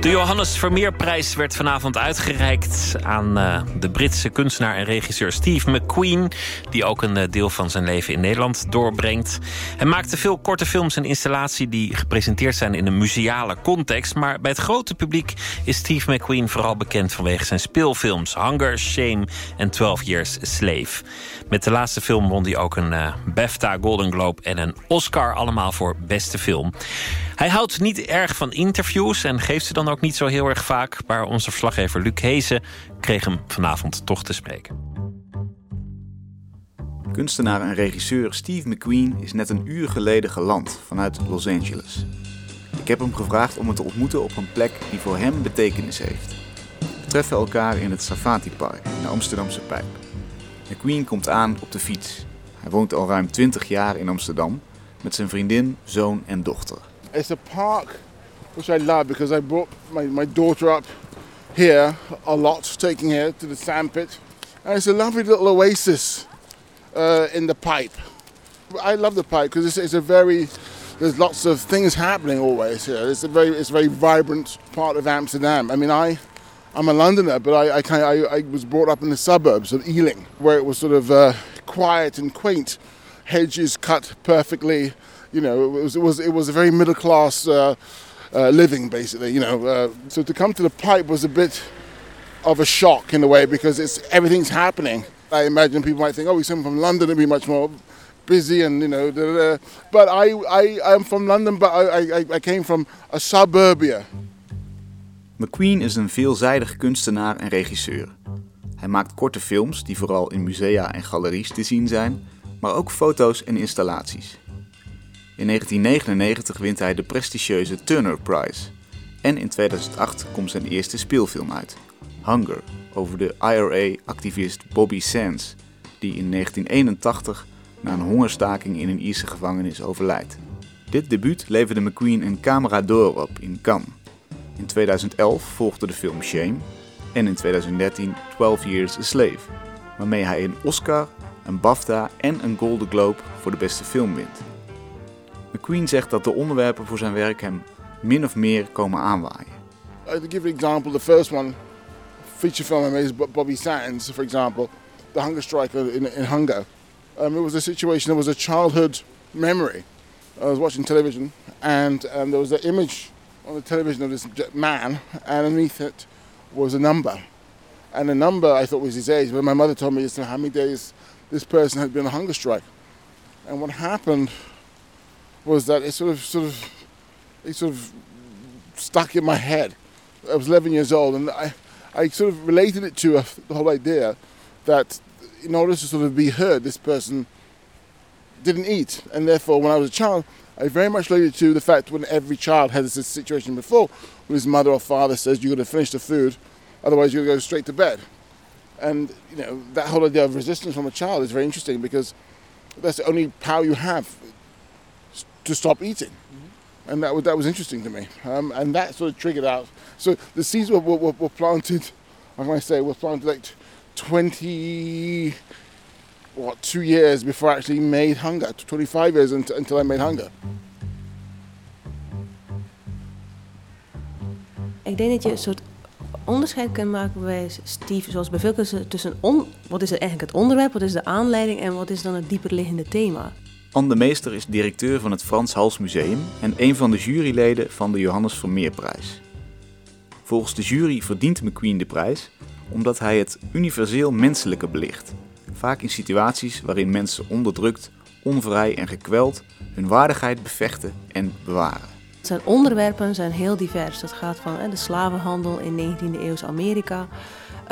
De Johannes Vermeerprijs werd vanavond uitgereikt aan uh, de Britse kunstenaar en regisseur Steve McQueen, die ook een uh, deel van zijn leven in Nederland doorbrengt. Hij maakte veel korte films en installaties die gepresenteerd zijn in een museale context, maar bij het grote publiek is Steve McQueen vooral bekend vanwege zijn speelfilms Hunger, Shame en 12 Years Slave. Met de laatste film won hij ook een uh, BAFTA Golden Globe en een Oscar, allemaal voor beste film. Hij houdt niet erg van interviews en geeft ze dan ook niet zo heel erg vaak. Maar onze verslaggever Luc Heesen kreeg hem vanavond toch te spreken. Kunstenaar en regisseur Steve McQueen is net een uur geleden geland vanuit Los Angeles. Ik heb hem gevraagd om me te ontmoeten op een plek die voor hem betekenis heeft. We treffen elkaar in het Safati Park in de Amsterdamse Pijp. McQueen komt aan op de fiets. Hij woont al ruim 20 jaar in Amsterdam met zijn vriendin, zoon en dochter. It's a park which I love because I brought my, my daughter up here a lot, taking her to the sandpit. And it's a lovely little oasis uh, in the pipe. I love the pipe because it's, it's, a very, there's lots of things happening always here. It's a very, it's a very vibrant part of Amsterdam. I mean, I, I'm a Londoner, but I, I, kind of, I, I was brought up in the suburbs of Ealing, where it was sort of uh, quiet and quaint, hedges cut perfectly. You know, it was, it was, it was a very middle class uh, uh, living, basically. You know, uh, so to come to the pipe was a bit of a shock in a way because it's everything's happening. I imagine people might think, oh, he's coming from London, it'd be much more busy and you know. Da, da. But I, I, I'm from London, but I, I, I came from a suburbia. McQueen is een veelzijdig kunstenaar en regisseur. Hij maakt korte films die vooral in musea en galeries te zien zijn, maar ook foto's en installaties. In 1999 wint hij de prestigieuze Turner Prize. En in 2008 komt zijn eerste speelfilm uit, Hunger, over de IRA-activist Bobby Sands, die in 1981 na een hongerstaking in een Ierse gevangenis overlijdt. Dit debuut leverde McQueen een camera door op in Cannes. In 2011 volgde de film Shame en in 2013 12 Years a Slave, waarmee hij een Oscar, een BAFTA en een Golden Globe voor de beste film wint. McQueen zegt dat de onderwerpen voor zijn werk hem min of meer komen aanwaaien. To give an example, the first one, feature film I made is Bobby Sands, for example, the hunger striker in, in Hunger. Um, it was a situation, it was a childhood memory. I was watching television and um, there was an image on the television of this man, and underneath it was a number. And the number I thought was his age, but my mother told me how many days this person had been on a hunger strike. And what happened was that it sort of, sort of, it sort of stuck in my head. I was 11 years old, and I, I sort of related it to a, the whole idea that in order to sort of be heard, this person didn't eat, and therefore, when I was a child, I very much related to the fact when every child has this situation before, when his mother or father says you're going to finish the food, otherwise to go straight to bed. And you know that whole idea of resistance from a child is very interesting because that's the only power you have to stop eating. Mm-hmm. And that was, that was interesting to me. Um, and that sort of triggered out. So the seeds were, were, were planted, how can I say, were planted like 20, what, two years before I actually made Hunger. 25 years until, until I made Hunger. Ik denk dat je een soort onderscheid kunt maken bij Steve, zoals bij veel tussen on, wat is eigenlijk het onderwerp, wat is de aanleiding en wat is dan het dieperliggende thema. Anne de Meester is directeur van het Frans Hals Museum en een van de juryleden van de Johannes Vermeerprijs. Volgens de jury verdient McQueen de prijs omdat hij het universeel menselijke belicht, vaak in situaties waarin mensen onderdrukt, onvrij en gekweld hun waardigheid bevechten en bewaren. Zijn onderwerpen zijn heel divers. Dat gaat van de slavenhandel in 19e eeuws Amerika,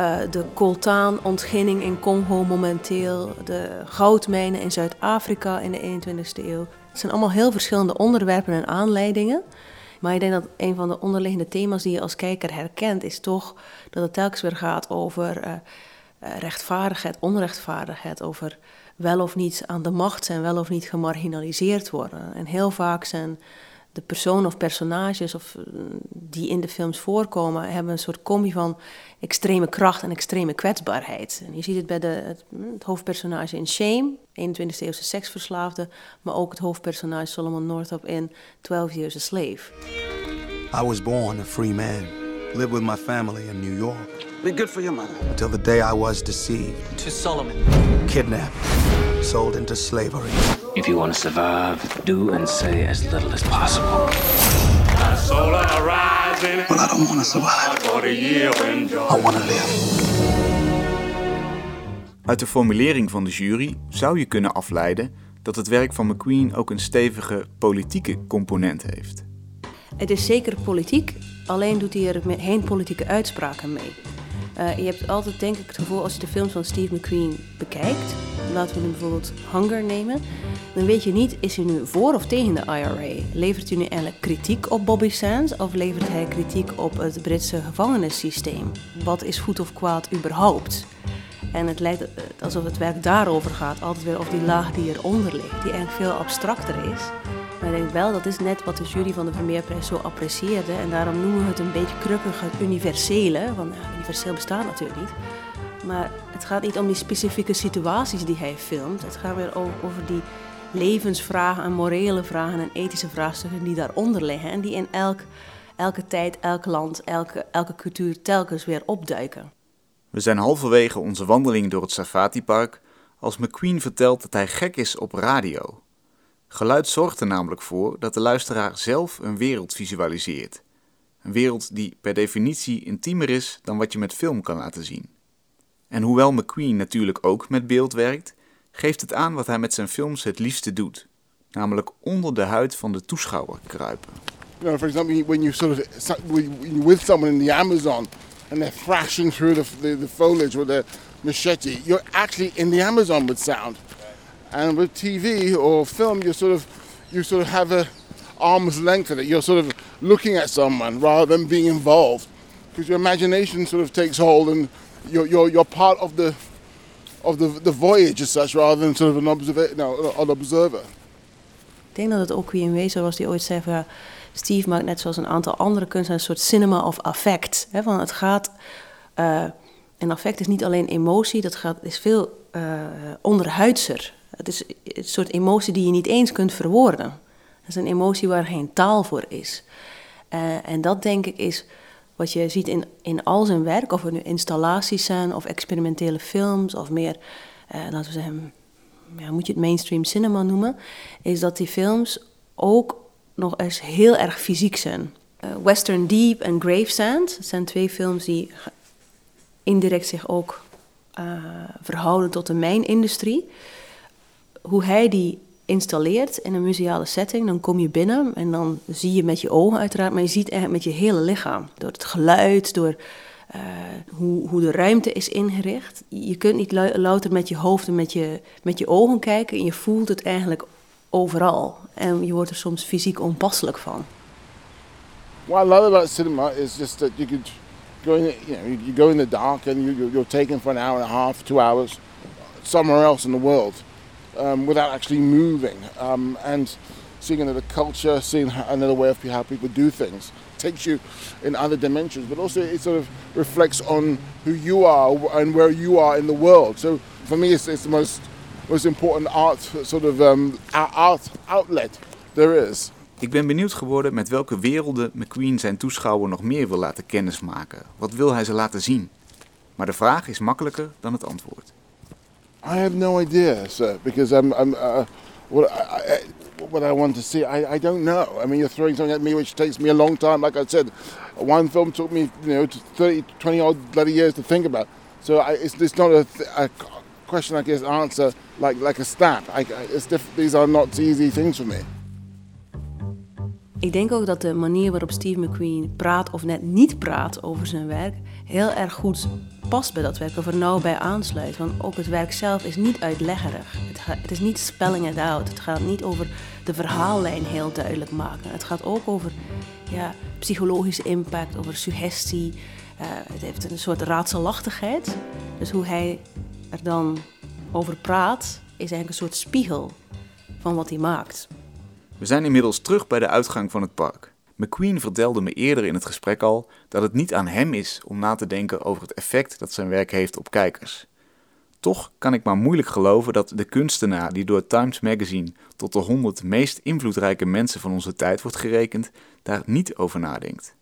uh, de coltaanontginning in Congo momenteel, de goudmijnen in Zuid-Afrika in de 21ste eeuw. Het zijn allemaal heel verschillende onderwerpen en aanleidingen. Maar ik denk dat een van de onderliggende thema's die je als kijker herkent, is toch dat het telkens weer gaat over uh, rechtvaardigheid, onrechtvaardigheid, over wel of niet aan de macht zijn, wel of niet gemarginaliseerd worden. En heel vaak zijn de personen of personages of, eh, die in de films voorkomen, hebben een soort combi van extreme kracht en extreme kwetsbaarheid. En je ziet het bij de, het, het hoofdpersonage in Shame, 21e eeuwse seksverslaafde, maar ook het hoofdpersonage Solomon Northup in 12 Years a Slave. I was born a free man, lived with my family in New York. Be good for your mother. Until the day I was deceived. To Solomon. Kidnapped. Sold into slavery. If you want to survive, do and say as little as possible. Well, I don't want to survive. I want to live. Uit de formulering van de jury zou je kunnen afleiden dat het werk van McQueen ook een stevige politieke component heeft. Het is zeker politiek, alleen doet hij er geen politieke uitspraken mee. Uh, je hebt altijd denk ik het gevoel als je de films van Steve McQueen bekijkt, laten we nu bijvoorbeeld Hunger nemen, dan weet je niet is hij nu voor of tegen de IRA. Levert hij nu eigenlijk kritiek op Bobby Sands of levert hij kritiek op het Britse gevangenissysteem? Wat is goed of kwaad überhaupt? En het lijkt alsof het werk daarover gaat, altijd weer over die laag die eronder ligt, die eigenlijk veel abstracter is. Maar ik denk wel, dat is net wat de jury van de Vermeerprijs zo apprecieerde. En daarom noemen we het een beetje krukkig het universele. Want universeel bestaat natuurlijk niet. Maar het gaat niet om die specifieke situaties die hij filmt. Het gaat weer over die levensvragen en morele vragen en ethische vraagstukken die daaronder liggen. En die in elk, elke tijd, elk land, elke, elke cultuur telkens weer opduiken. We zijn halverwege onze wandeling door het Safati-park als McQueen vertelt dat hij gek is op radio. Geluid zorgt er namelijk voor dat de luisteraar zelf een wereld visualiseert. Een wereld die per definitie intiemer is dan wat je met film kan laten zien. En hoewel McQueen natuurlijk ook met beeld werkt, geeft het aan wat hij met zijn films het liefste doet, namelijk onder de huid van de toeschouwer kruipen. You know, for example, when you sort of with someone in the Amazon and they're thrashing through the, the, the foliage with a machete, you're actually in the Amazon with sound. And with TV or film, you sort of you sort of have a arm's length of it. You're sort of looking at someone rather than being involved, because your imagination sort of takes hold, and you're you're, you're part of the of the the voyage as such, rather than sort of an observer. No, an observer. Ik denk dat het ook een wezen was die ooit zei van Steve maakt net zoals een aantal andere kunstenaars een soort cinema of affect. Hè, van het gaat, uh, en affect is niet alleen emotie, dat gaat, is veel uh, onderhuidser. Het is een soort emotie die je niet eens kunt verwoorden. Het is een emotie waar geen taal voor is. Uh, en dat denk ik is wat je ziet in, in al zijn werk, of het nu installaties zijn of experimentele films of meer, uh, laten we zeggen, ja, moet je het mainstream cinema noemen, is dat die films ook nog eens heel erg fysiek zijn. Uh, Western Deep en Gravesand zijn twee films die indirect zich ook verhouden tot de mijnindustrie hoe hij die installeert in een museale setting, dan kom je binnen en dan zie je met je ogen uiteraard, maar je ziet eigenlijk met je hele lichaam. Door het geluid, door uh, hoe, hoe de ruimte is ingericht. Je kunt niet louter met je hoofd en met je, met je ogen kijken en je voelt het eigenlijk overal. En je wordt er soms fysiek onpasselijk van. What I love about cinema is just that you could go in, you know, you go in the dark and you, you're taken for an hour and a half, two hours, somewhere else in the world. Um, without actually moving um, and seeing another culture, seeing another way of how people do things. Takes you in other dimensions, but also it sort of reflects on who you are and where you are in the world. So for me, it's, it's the most most important art sort of um, art outlet there is. Ik ben benieuwd geworden met welke werelden McQueen zijn toeschouwer nog meer wil laten kennismaken. Wat wil hij ze laten zien? Maar de vraag is makkelijker dan het antwoord. I have no idea, sir, because I'm, I'm uh, what I, I, what I want to see. I, I don't know. I mean, you're throwing something at me which takes me a long time. Like I said, one film took me, you know, 30, 20 odd bloody years to think about. So I, it's, it's not a, a question I guess answer like like a stat. I, it's diff- these are not easy things for me. Ik denk ook dat de manier waarop Steve McQueen praat of net niet praat over zijn werk heel erg goed past bij dat werk of er nauw bij aansluit. Want ook het werk zelf is niet uitleggerig. Het, het is niet spelling it out. Het gaat niet over de verhaallijn heel duidelijk maken. Het gaat ook over ja, psychologische impact, over suggestie. Uh, het heeft een soort raadselachtigheid. Dus hoe hij er dan over praat, is eigenlijk een soort spiegel van wat hij maakt. We zijn inmiddels terug bij de uitgang van het park. McQueen vertelde me eerder in het gesprek al dat het niet aan hem is om na te denken over het effect dat zijn werk heeft op kijkers. Toch kan ik maar moeilijk geloven dat de kunstenaar die door Times Magazine tot de 100 meest invloedrijke mensen van onze tijd wordt gerekend, daar niet over nadenkt.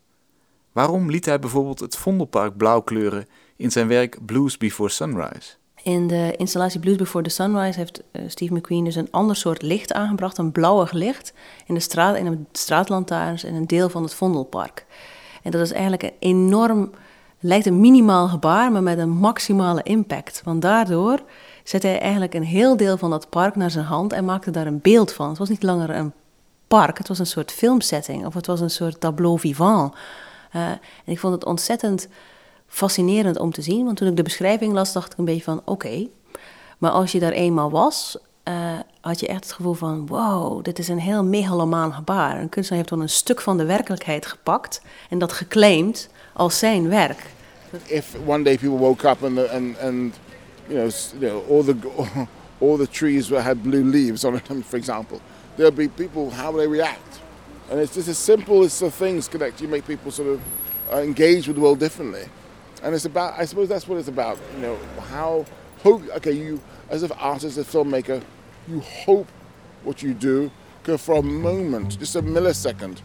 Waarom liet hij bijvoorbeeld het Vondelpark blauw kleuren in zijn werk Blues Before Sunrise? In de installatie Blues Before the Sunrise heeft uh, Steve McQueen dus een ander soort licht aangebracht, een blauwig licht, in de, straat, in de straatlantaarns en een deel van het Vondelpark. En dat is eigenlijk een enorm, lijkt een minimaal gebaar, maar met een maximale impact. Want daardoor zette hij eigenlijk een heel deel van dat park naar zijn hand en maakte daar een beeld van. Het was niet langer een park, het was een soort filmsetting of het was een soort tableau vivant. Uh, en ik vond het ontzettend fascinerend om te zien. Want toen ik de beschrijving las, dacht ik een beetje van oké. Maar als je daar eenmaal was, uh, had je echt het gevoel van wow, dit is een heel megalomaan gebaar. Een kunstenaar heeft dan een stuk van de werkelijkheid gepakt en dat geclaimd als zijn werk. If one day people woke up and and and you know, all the all the trees had blue leaves on them, for example, there'll be people how will they react? And it's just as simple as the things connect. You make people sort of uh, engage with the world differently. And it's about i suppose that's what it's about you know how hope okay you as an artist a filmmaker you hope what you do can for a moment just a millisecond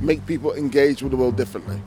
make people engage with the world differently